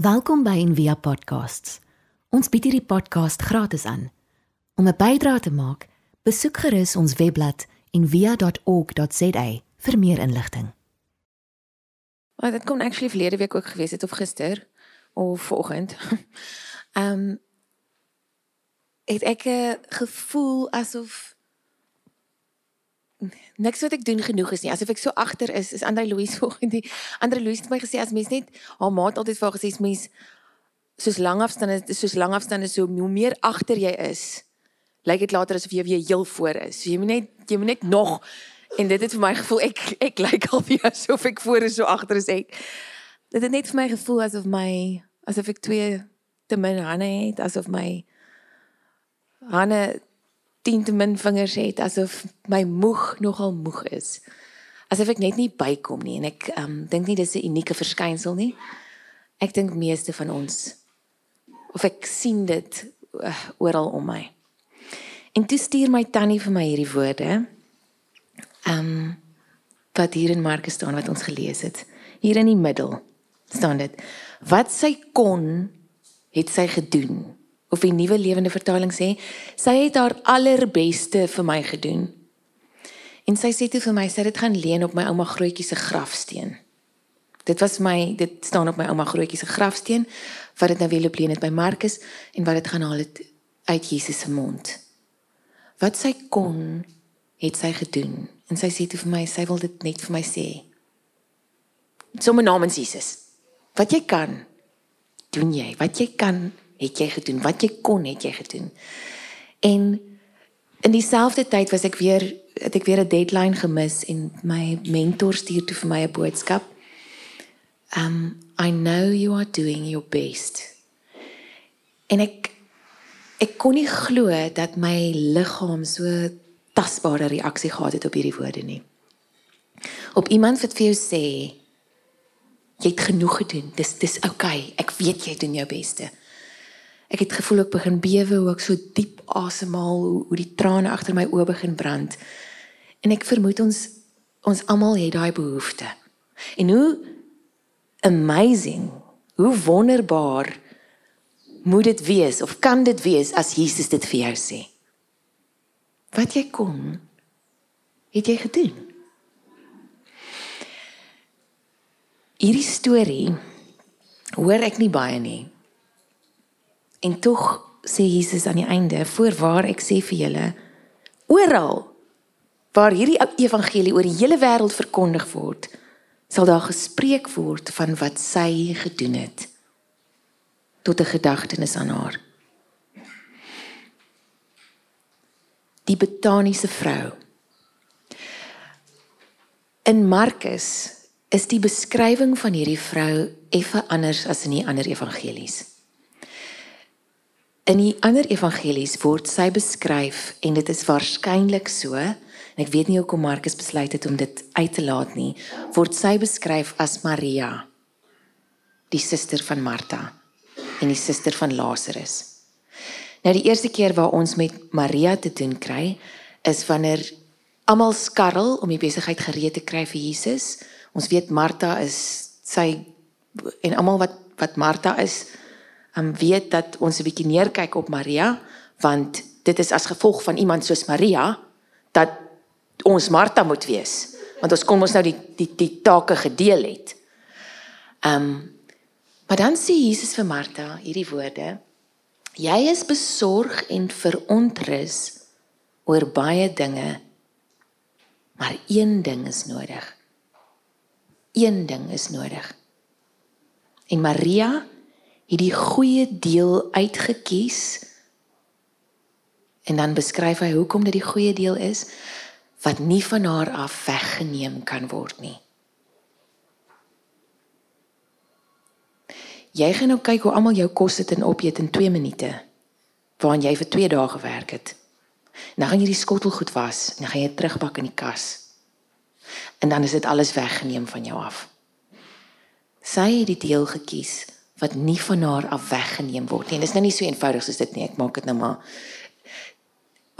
Welkom by Envia Podcasts. Ons bied hierdie podcast gratis aan. Om 'n bydrae te maak, besoek gerus ons webblad en via.org.za vir meer inligting. Maar dit kon actually verlede week ook gewees het of gister of vanoggend. Ehm um, het ek 'n gevoel asof niks wat ek doen genoeg is nie. Asof ek so agter is, is Andre Louise vanoggend die Andre Louise het my gesê as mens net haar maat altyd vir haar gesê as mens soos lang afstande soos lang afstande so hoe meer agter jy is, lyk dit later asof jy weer heel voor is. So jy moet net jy moet net nog en dit het vir my gevoel ek ek lyk al vir asof ek voor is so agter is ek. Dit het net vir my gevoel asof my asof ek twee te min hande het, asof my hande 10 te min vingers het, asof my moeg nogal moeg is. Asof ek net nie bykom nie en ek um dink nie dis 'n unieke verskynsel nie. Ek dink meeste van ons of ek sien dit uh, oral om my. En toe stuur my tannie vir my hierdie woorde. Um wat hier in Markus staan wat ons gelees het. Hier in die middel staan dit: Wat sy kon, het sy gedoen. Of die nuwe lewende vertaling sê, sy het haar allerbeste vir my gedoen. En sy sê toe vir my, sy het dit gaan leen op my ouma grootjie se grafsteen. Dit was my dit staan op my ouma grootjie se grafsteen wat dit nou weer loop leen het by Markus en wat dit gaan haal het uit Jesus se mond. Wat sy kon, het sy gedoen. En sy sê toe vir my, sy wil dit net vir my sê. Sommige namens Jesus. Wat jy kan, doen jy. Wat jy kan, het jy gedoen. Wat jy kon, het jy gedoen. En in dieselfde tyd was ek weer het ek weer 'n deadline gemis en my mentor stuur toe vir my 'n boodskap. Um I know you are doing your best. En ek ek kon nie glo dat my liggaam so tasbare reaksie gehad het op hierdie woorde nie. Op iemand wat vir jou sê jy het genoeg gedoen. Dis dis oukei. Okay. Ek weet jy doen jou beste. Ek het gevoel ek begin bewe, hoe ek so diep asemhaal, hoe, hoe die trane agter my oë begin brand. En ek vermoed ons ons almal het daai behoefte. En hoe amazing, hoe wonderbaar moet dit wees of kan dit wees as Jesus dit vir jou sê? Wat jy kon, het jy gedoen. Hierdie storie hoor ek nie baie nie. En tog sê Jesus aan die einde, "Voorwaar ek sê vir julle, oral waar hierdie evangelie oor die hele wêreld verkondig word, sal daar gespreek word van wat sy gedoen het tot 'n gedagtenis aan haar." Die betaniese vrou. In Markus is die beskrywing van hierdie vrou effe anders as in die ander evangelies. In die ander evangelies word sy beskryf en dit is waarskynlik so en ek weet nie hoekom Markus besluit het om dit uit te laat nie word sy beskryf as Maria die suster van Martha en die suster van Lazarus. Nou die eerste keer waar ons met Maria te doen kry is wanneer almal skarrel om die besigheid gereed te kry vir Jesus. Ons weet Martha is sy en almal wat wat Martha is um, weet dat ons 'n bietjie neerkyk op Maria want dit is as gevolg van iemand soos Maria dat ons Martha moet wees want ons kom ons nou die die die take gedeel het. Ehm um, maar dan sê Jesus vir Martha hierdie woorde: Jy is besorg en verontrus oor baie dinge, maar een ding is nodig. Een ding is nodig. En Maria het die goeie deel uitgekies. En dan beskryf hy hoekom dit die goeie deel is wat nie van haar af weggeneem kan word nie. Jy gaan nou kyk hoe almal jou kos sit en opeet in 2 minute waarin jy vir 2 dae gewerk het. Nou gaan jy die skottel goed was en dan gaan jy terugbak in die kas. En dan is dit alles weggeneem van jou af. Sy het die deel gekies wat nie van haar af weggeneem word nie. En dit is nou nie so eenvoudig soos dit nie. Ek maak dit nou maar.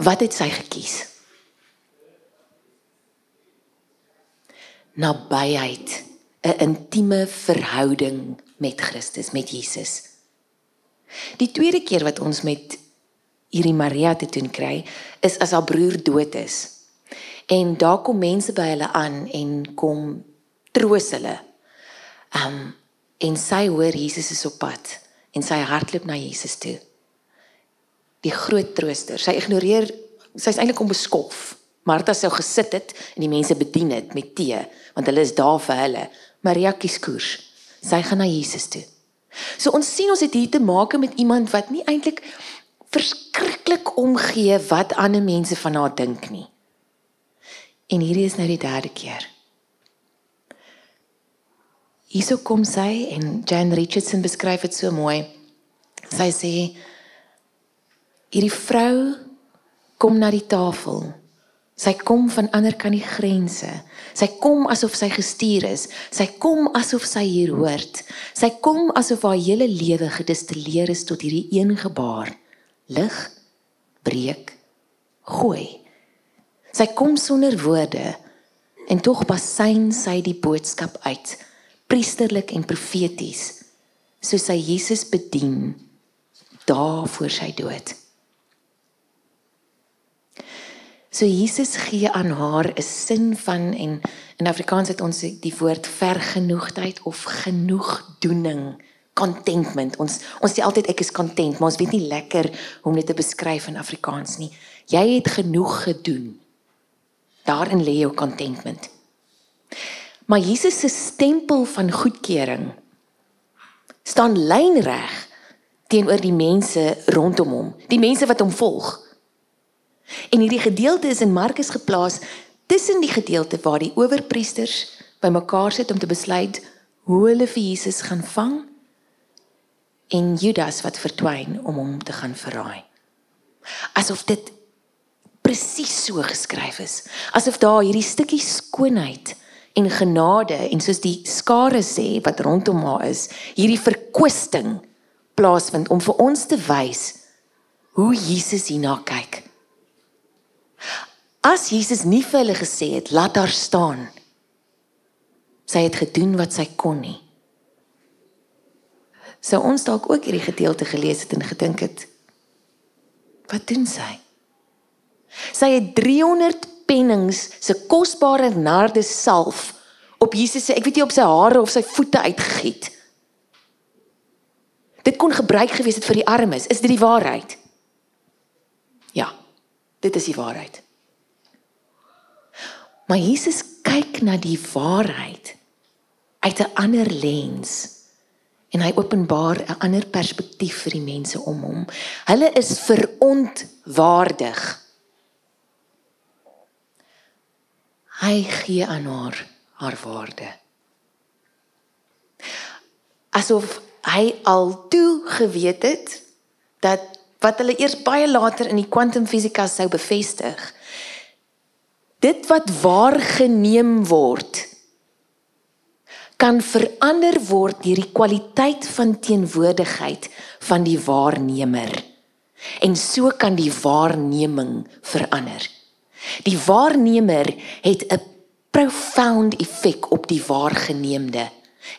Wat het sy gekies? Nabyheid 'n intieme verhouding met Christus, met Jesus. Die tweede keer wat ons met hierdie Maria te doen kry, is as haar broer dood is. En daar kom mense by hulle aan en kom troos hulle. Um en sy hoor Jesus is op pad en sy hardloop na Jesus toe. Die groot trooster. Sy ignoreer sy's eintlik onbeskof. Martha sou gesit het en die mense bedien het met tee want hulle is daar vir hulle. Maria kies koers. Sy gaan na Jesus toe. So ons sien ons het hier te maak met iemand wat nie eintlik verskriklik omgee wat ander mense van haar dink nie. En hierdie is nou die derde keer. Hierso kom sy en Jan Richardson beskryf dit so mooi. Sy sê hierdie vrou kom na die tafel. Sy kom van ander kant die grense. Sy kom asof sy gestuur is. Sy kom asof sy hier hoort. Sy kom asof haar hele lewe gedistilleer is tot hierdie een gebaar. Lig, breek, gooi. Sy kom sonder woorde en tog basyn sy die boodskap uit priesterlik en profeties soos hy Jesus bedien daar voor sy dood. So Jesus gee aan haar 'n sin van en in Afrikaans het ons die woord vergenoegdheid of genoegdoening, contentment. Ons ons sê altyd ek is content, maar ons weet nie lekker hoe om dit te beskryf in Afrikaans nie. Jy het genoeg gedoen. Daarin lê jou contentment. Maar Jesus se stempel van goedkeuring staan lynreg teenoor die mense rondom hom, die mense wat hom volg. En hierdie gedeelte is in Markus geplaas tussen die gedeelte waar die owerpriesters bymekaar sit om te besluit hoe hulle vir Jesus gaan vang en Judas wat verdwyn om hom te gaan verraai. Asof dit presies so geskryf is, asof daar hierdie stukkie skoonheid en genade en soos die skare sê wat rondom haar is, hierdie verkwisting plaasvind om vir ons te wys hoe Jesus hierna kyk. As Jesus nie vir hulle gesê het laat haar staan. Sy het gedoen wat sy kon nie. Sou ons dalk ook hierdie gedeelte gelees het en gedink het wat doen sy? Sy het 300 pennings se kosbare narde salf op Jesus se ek weet nie op sy hare of sy voete uitgegiet. Dit kon gebruik gewees het vir die armes. Is dit die waarheid? Ja. Dit is die waarheid. Maar Jesus kyk na die waarheid uit 'n ander lens en hy openbaar 'n ander perspektief vir die mense om hom. Hulle is verontwaardig. Hy gee aan haar haar waarde. Asof hy al toe geweet het dat wat hulle eers baie later in die kwantumfisika sou bevestig. Dit wat waar geneem word kan verander word deur die kwaliteit van teenwoordigheid van die waarnemer. En so kan die waarneming verander. Die waarnemer het 'n profound effek op die waargeneemde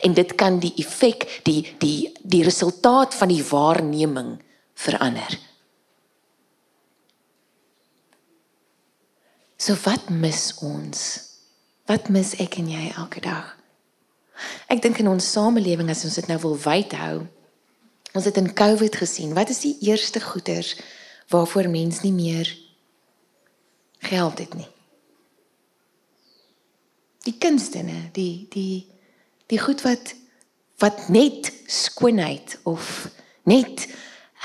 en dit kan die effek die die die resultaat van die waarneming verander. So wat mis ons? Wat mis ek en jy elke dag? Ek dink in ons samelewing as ons dit nou wil wyd hou. Ons het in Covid gesien, wat is die eerste goeders waarvoor mens nie meer geld het nie. Die kunstene, die die die goed wat wat net skoonheid of net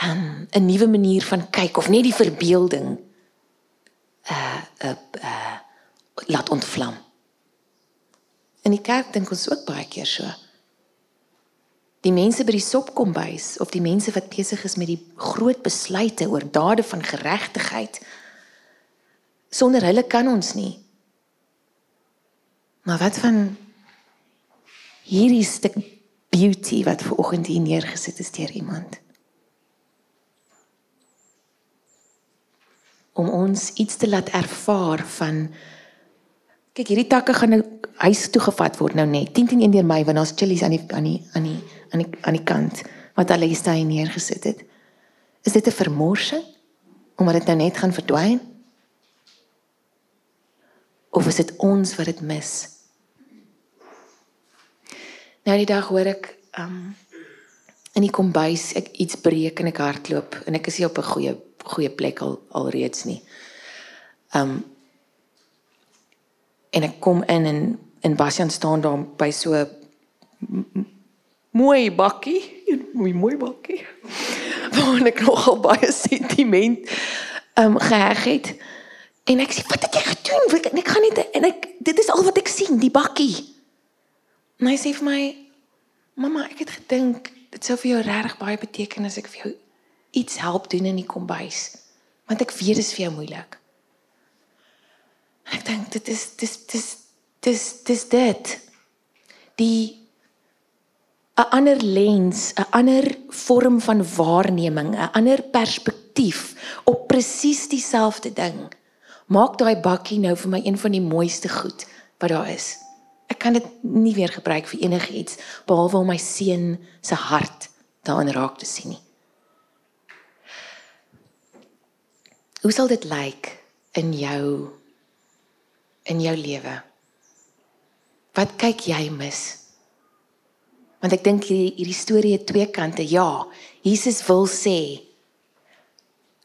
um, 'n nuwe manier van kyk of net die verbeelding uh uh, uh laat ontvlam. In die kerk dink ons ook baie keer so. Die mense by die sopkombuis of die mense wat besig is met die groot besluite oor dade van geregtigheid Sonder hulle kan ons nie. Maar wat van hierdie stuk beauty wat ver oggend hier neergesit is deur iemand? Om ons iets te laat ervaar van Kyk, hierdie takke gaan nou huis toe gevat word nou net. 10 teen 1 deur my want daar's chillies aan die aan die aan die aan die aan die kant wat hulle hier staan neergesit het. Is dit 'n vermorsing omdat dit nou net gaan verdwyn? Of is dit ons wat dit mis? Nou die dag hoor ek um in die kombuis ek iets breek en ek hardloop en ek is nie op 'n goeie goeie plek al alreeds nie. Um en ek kom in en en Bastian staan daar by so mooi bakkie, 'n mooi mooi bakkie. Waar ek nogal baie sentiment um geheg het. En ek sê, "Wat het jy gedoen?" En ek gaan net en ek dit is al wat ek sien, die bakkie. En hy sê vir my, "Mamma, ek het gedink dit sou vir jou regtig baie beteken as ek vir jou iets help doen in die kombuis, want ek weet dit is vir jou moeilik." Ek dink dit is dis dis dis dis dit. Die 'n ander lens, 'n ander vorm van waarneming, 'n ander perspektief op presies dieselfde ding. Maak daai bakkie nou vir my een van die mooiste goed wat daar is. Ek kan dit nie weer gebruik vir enigiets behalwe om my seun se hart daarin raak te sien nie. Hoe sal dit lyk in jou in jou lewe? Wat kyk jy mis? Want ek dink hierdie hierdie storie het twee kante. Ja, Jesus wil sê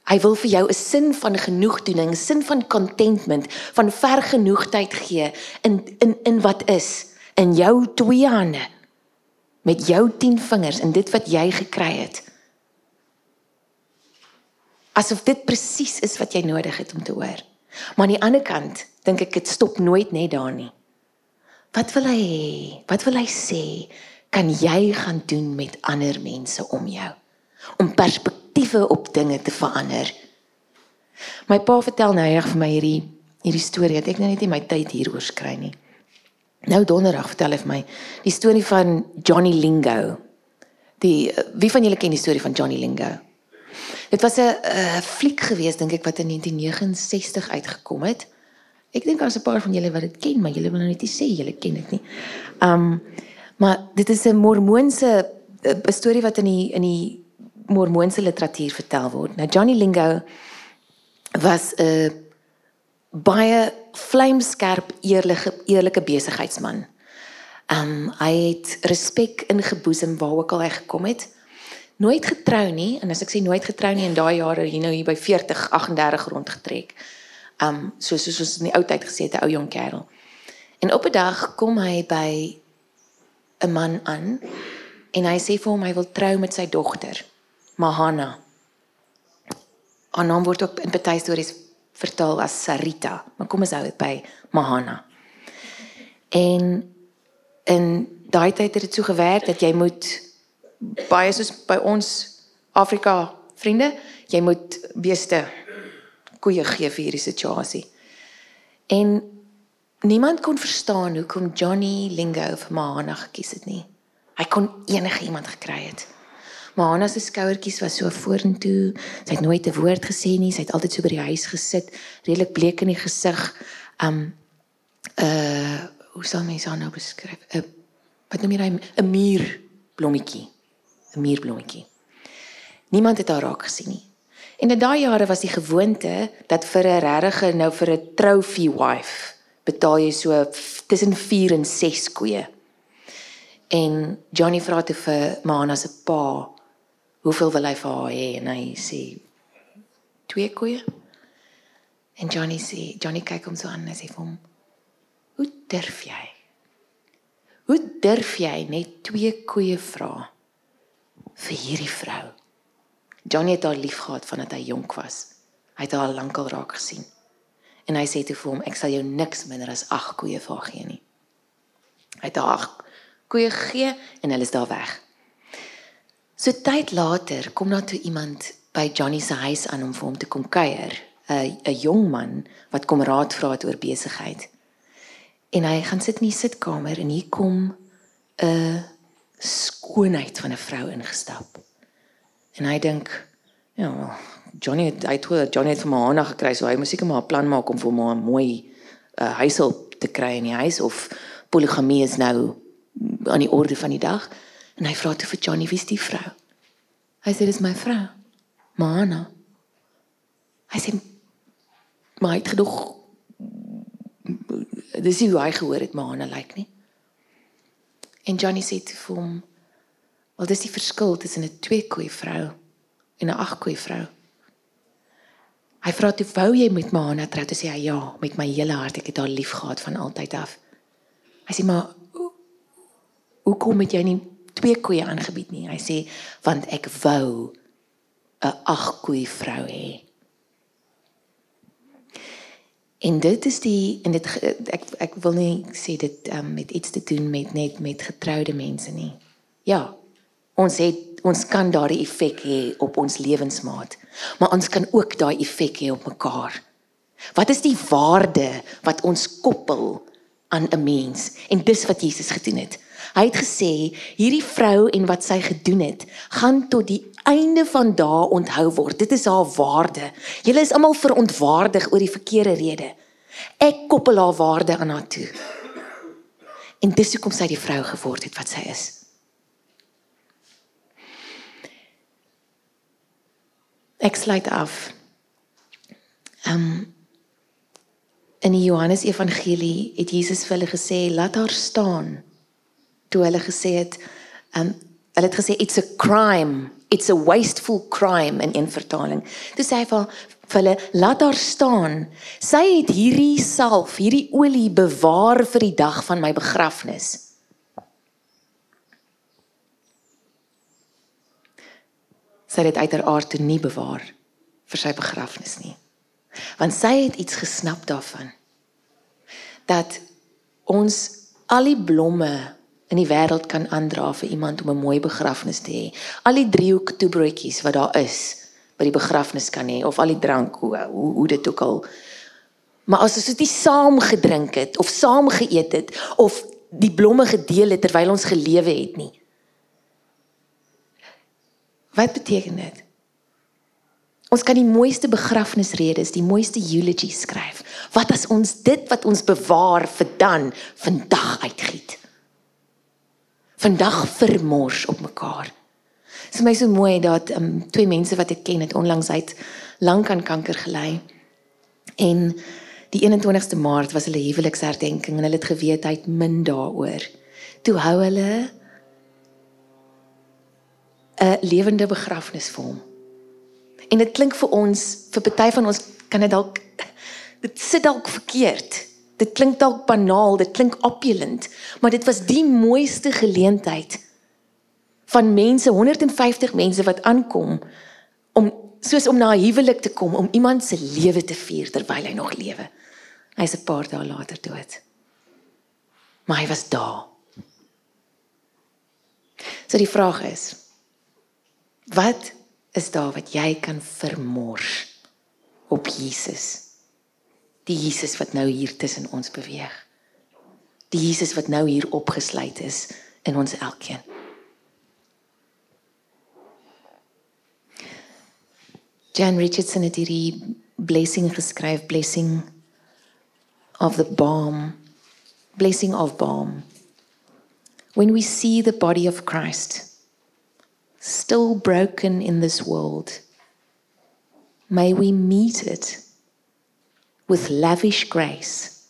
hy wil vir jou 'n sin van genoegdoening, 'n sin van contentment, van vergenoegdheid gee in in in wat is in jou twee hande met jou 10 vingers en dit wat jy gekry het. Asof dit presies is wat jy nodig het om te hoor. Maar aan die ander kant dink ek dit stop nooit net daar nie. Wat wil hy hê? Wat wil hy sê? Kan jy gaan doen met ander mense om jou om perspektiewe op dinge te verander? My pa vertel nou reg vir my hierdie hierdie storie. Ek nou net nie my tyd hieroor skry nie. Nou donderdag vertel hy vir my die storie van Johnny Lingo. Die wie van julle ken die storie van Johnny Lingo? Dit was 'n uh, fliek geweest dink ek wat in 1969 uitgekom het. Ek dink daar's 'n paar van julle wat dit ken, maar julle wil nou net nie sê julle ken dit nie. Um maar dit is 'n mormoonse 'n storie wat in die in die mormoonse literatuur vertel word. Nou Johnny Lingo was 'n baie vlamskerp eerlike eerlike besigheidsman. Um hy het respek ingeboesem waar ook al hy gekom het. Nooit getrou nie en as ek sê nooit getrou nie in daai jare hier nou hier by 40, 38 rondgetrek. Um so soos ons in die ou tyd gesê het 'n ou jong kerel. En op 'n dag kom hy by 'n man aan en hy sê vir hom hy wil trou met sy dogter, Mahana. Haar naam word ook in baie stories vertaal as Sarita, maar kom ons hou dit by Mahana. En in daai tyd het dit so gewerk dat jy moet baie soos by ons Afrika vriende, jy moet beeste koeie gee vir hierdie situasie. En niemand kon verstaan hoekom Johnny Lingo vir Mahana gekies het nie. Hy kon enige iemand gekry het. Mahana se skouertjies was so vorentoe. Sy het nooit 'n woord gesê nie. Sy het altyd so by die huis gesit, redelik bleek in die gesig. Um uh hoe sal mens haar nou beskryf? 'n uh, Wat noem jy hy 'n muurblommetjie. 'n Muurblommetjie. Niemand het haar raak gesien nie. En in daai jare was die gewoonte dat vir 'n regte nou vir 'n trophy wife betaal jy so tussen 4 en 6 koeie. En Johnny vra toe vir Maana se pa, "Hoeveel wil hy vir haar hê?" En hy sê, "2 koeie." En Johnny sê, Johnny kyk hom so aan en sê vir hom, "Hoe durf jy? Hoe durf jy net 2 koeie vra vir hierdie vrou?" Johnny het haar liefgehad vandat hy jonk was. Hy het haar lankal raak gesien. En hy sê toe vir hom, ek sal jou niks minder as 8 koeie vir haar gee nie. Hy het haar 8 koeie gegee en hulle is daar weg. So tyd later kom daar toe iemand by Johnny se huis aan om vir hom te kom kuier, 'n 'n jong man wat kom raad vra oor besigheid. En hy gaan sit in die sitkamer en hier kom 'n skoonheid van 'n vrou ingestap. En hy dink, ja, Johnny het hy het Johnny het vir Mahana gekry, so hy moet seker maar 'n plan maak om vir hom 'n mooi uh, huishulp te kry in die huis of poligamie is nou aan die orde van die dag. En hy vra toe vir Johnny, "Wie's die vrou?" Hy sê, "Dis my vrou, Maana." Hy sê, "Maar hy het gedog dis nie hoe hy gehoor het Maana lyk nie." En Johnny sê toe vir hom, "Wel, dis die verskil tussen 'n twee koei vrou en 'n ag koei vrou." Hy vra toe, "Wou jy met Maana trou?" Toe sê hy, "Ja, met my hele hart. Ek het haar lief gehad van altyd af." Hy sê, "Maar hoekom het jy nie twee koeie aangebied nie?" Hy sê, "Want ek wou 'n ag koei vrou hê." En dit is die en dit ek ek wil nie sê dit um, met iets te doen met net met getroude mense nie. Ja. Ons het ons kan daardie effek hê op ons lewensmaat, maar ons kan ook daai effek hê op mekaar. Wat is die waarde wat ons koppel aan 'n mens? En dis wat Jesus gedoen het. Hy het gesê hierdie vrou en wat sy gedoen het, gaan tot die einde van dae onthou word. Dit is haar waarde. Julle is almal verontwaardig oor die verkeerde rede. Ek koppel haar waarde aan haar toe. En dis hoekom sy die vrou geword het wat sy is. Ek sluit af. Ehm um, in die Johannes Evangelie het Jesus vir hulle gesê laat haar staan. Toe hulle gesê het um, hulle het gesê it's a crime, it's a wasteful crime in 'n vertaling. Toe sê hy vir hulle laat haar staan. Sy het hierdie salf, hierdie olie bewaar vir die dag van my begrafnis. sy het uit haar aard toe nie bewaar vir sy begrafnis nie. Want sy het iets gesnap daarvan dat ons al die blomme in die wêreld kan aandra vir iemand om 'n mooi begrafnis te hê. Al die driehoek toebroodjies wat daar is by die begrafnis kan hê of al die drank hoe hoe, hoe dit ook al. Maar as ons dit saam gedrink het of saam geëet het of die blomme gedeel het terwyl ons gelewe het nie, Wat beteken dit? Ons kan die mooiste begrafnisredes, die mooiste eulogy skryf. Wat as ons dit wat ons bewaar vir dan vandag uitgiet? Vandag vermors op mekaar. Dit is my so mooi dat um, twee mense wat ek ken het onlangs uit lank aan kanker gely. En die 21ste Maart was hulle huweliksherdenking en hulle het geweet hy het min daaroor. Toe hou hulle 'n lewende begrafnis vir hom. En dit klink vir ons, vir party van ons kan dit dalk dit sit dalk verkeerd. Dit klink dalk banaal, dit klink opulent, maar dit was die mooiste geleentheid van mense, 150 mense wat aankom om soos om na 'n huwelik te kom om iemand se lewe te vier terwyl hy nog lewe. Hy's 'n paar dae later dood. Maar hy was daar. So die vraag is, Wat is daar wat jy kan vermors op Jesus? Die Jesus wat nou hier tussen ons beweeg. Die Jesus wat nou hier opgesluit is in ons elkeen. Jan Richardson het hierdie blessing geskryf, blessing of the balm, blessing of balm. When we see the body of Christ still broken in this world, may we meet it with lavish grace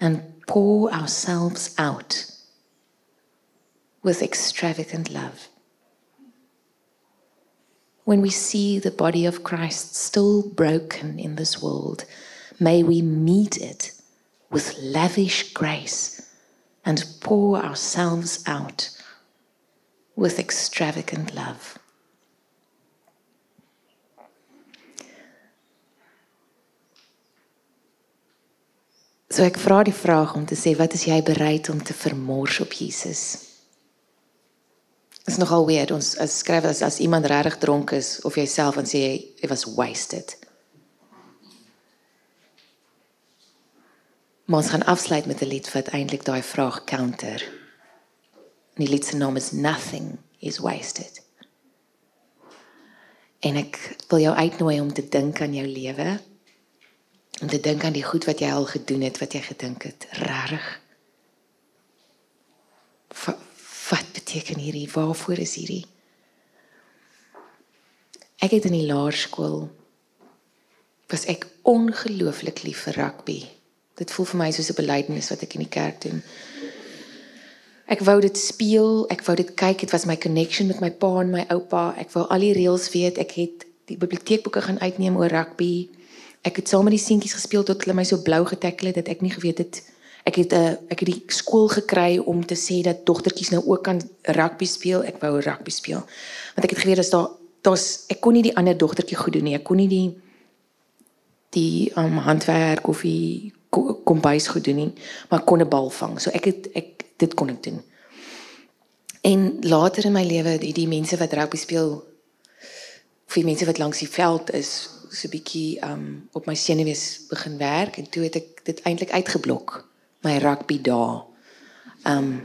and pour ourselves out with extravagant love. When we see the body of Christ still broken in this world, may we meet it with lavish grace and pour ourselves out with extravagant love. So ek vra die vraag om te sê wat is jy bereid om te vermors op Jesus? Dit is nogal weird ons as skryf as, as iemand regtig dronk is of jouself en sê it was wasted. Maar ons gaan afsluit met 'n lied wat eintlik daai vraag counter. En die lied se naam is Nothing is wasted. En ek wil jou uitnooi om te dink aan jou lewe. Om te dink aan die goed wat jy al gedoen het, wat jy gedink het, regtig. Wat beteken hierdie? Waarvoor is hierdie? Ek het in die laerskool was ek ongelooflik lief vir rugby. Dit voel vir my soos 'n belydenis wat ek in die kerk doen. Ek wou dit speel, ek wou dit kyk, dit was my connection met my pa en my oupa. Ek wou al die reëls weet. Ek het die biblioteekboeke gaan uitneem oor rugby. Ek het saam met die seentjies gespeel tot hulle my so blou getekkel het dat ek nie geweet het ek het 'n uh, eh, ek het die skool gekry om te sê dat dogtertjies nou ook kan rugby speel. Ek wou rugby speel. Want ek het geweet as daar daar's ek kon nie die ander dogtertjie goed doen nie. Ek kon nie die die um, handwerk of die kombuis goed doen nie, maar kon 'n bal vang. So ek het ek dit kon ek doen. En later in my lewe, die, die mense wat rugby speel, die mense wat langs die veld is, so 'n bietjie um op my senuwees begin werk en toe het ek dit eintlik uitgeblok my rugby dae. Um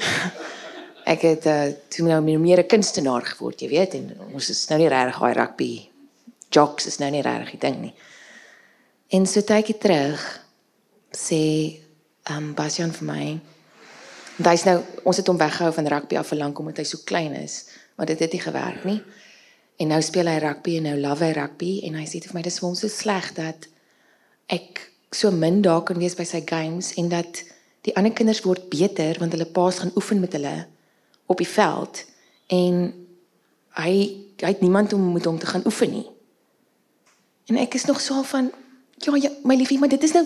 ek het uh, toe nou meer 'n kunstenaar geword, jy weet, en ons is nou nie regtig daai rugby jocks is nou nie regtig die ding nie. En so tydjie terug sê um Bastian vir my Hy's nou ons het hom weggehou van rugby af vir lank omdat hy so klein is, maar dit het nie gewerk nie. En nou speel hy rugby en nou love hy rugby en hy sê vir my dis vir hom so sleg dat ek so min daar kan wees by sy games en dat die ander kinders word beter want hulle paas gaan oefen met hulle op die veld en hy hy het niemand om met hom te gaan oefen nie. En ek is nog so van ja, ja my liefie, maar dit is nou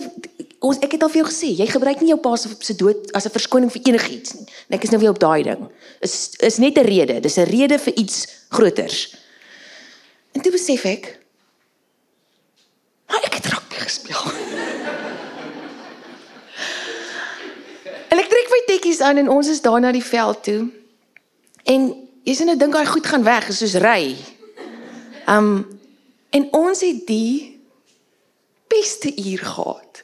ons ek het al vir jou gesê, jy gebruik nie jou pa se dood as 'n verskoning vir enigiets nie. En ek is nou weer op daai ding. Is is net 'n rede, dis 'n rede vir iets groters. En toe besef ek maar ek het rugby gespeel. en ek trek my tekkies aan en ons is daar na die veld toe. En jy sien nou dink hy goed gaan weg, soos ry. Um en ons het die beste uur gehad.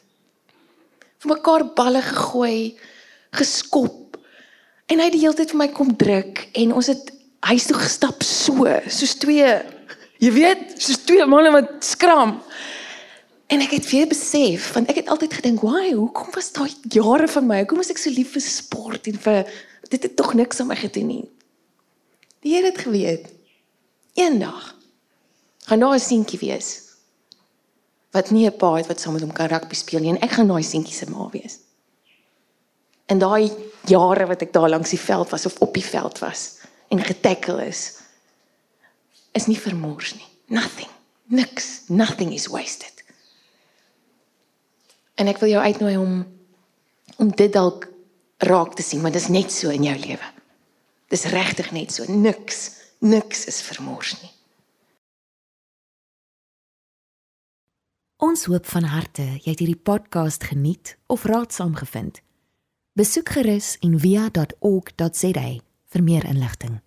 Vir mekaar balle gegooi, geskop. En hy het die hele tyd vir my kom druk en ons het huis toe gestap so, soos twee Jy weet, soos twee manne wat skram. En ek het weer besef, want ek het altyd gedink, "Why? Hoekom was daai jare van my? Hoekom was ek so lief vir sport en vir dit het tog niks aan my gedoen nie." Die Here het geweet. Eendag gaan daar 'n seentjie wees wat nie 'n pa het wat saam met hom kan rugby speel nie en ek gaan daai seentjie se ma wees. En daai jare wat ek daar langs die veld was of op die veld was en getackle is, is nie vermors nie. Nothing. Niks. Nothing is wasted. En ek wil jou uitnooi om om dit dalk raak te sien, maar dit is net so in jou lewe. Dis regtig net so. Niks. Niks is vermors nie. Ons hoop van harte jy het hierdie podcast geniet of raadsaam gevind. Besoek gerus en via.ok.za vir meer inligting.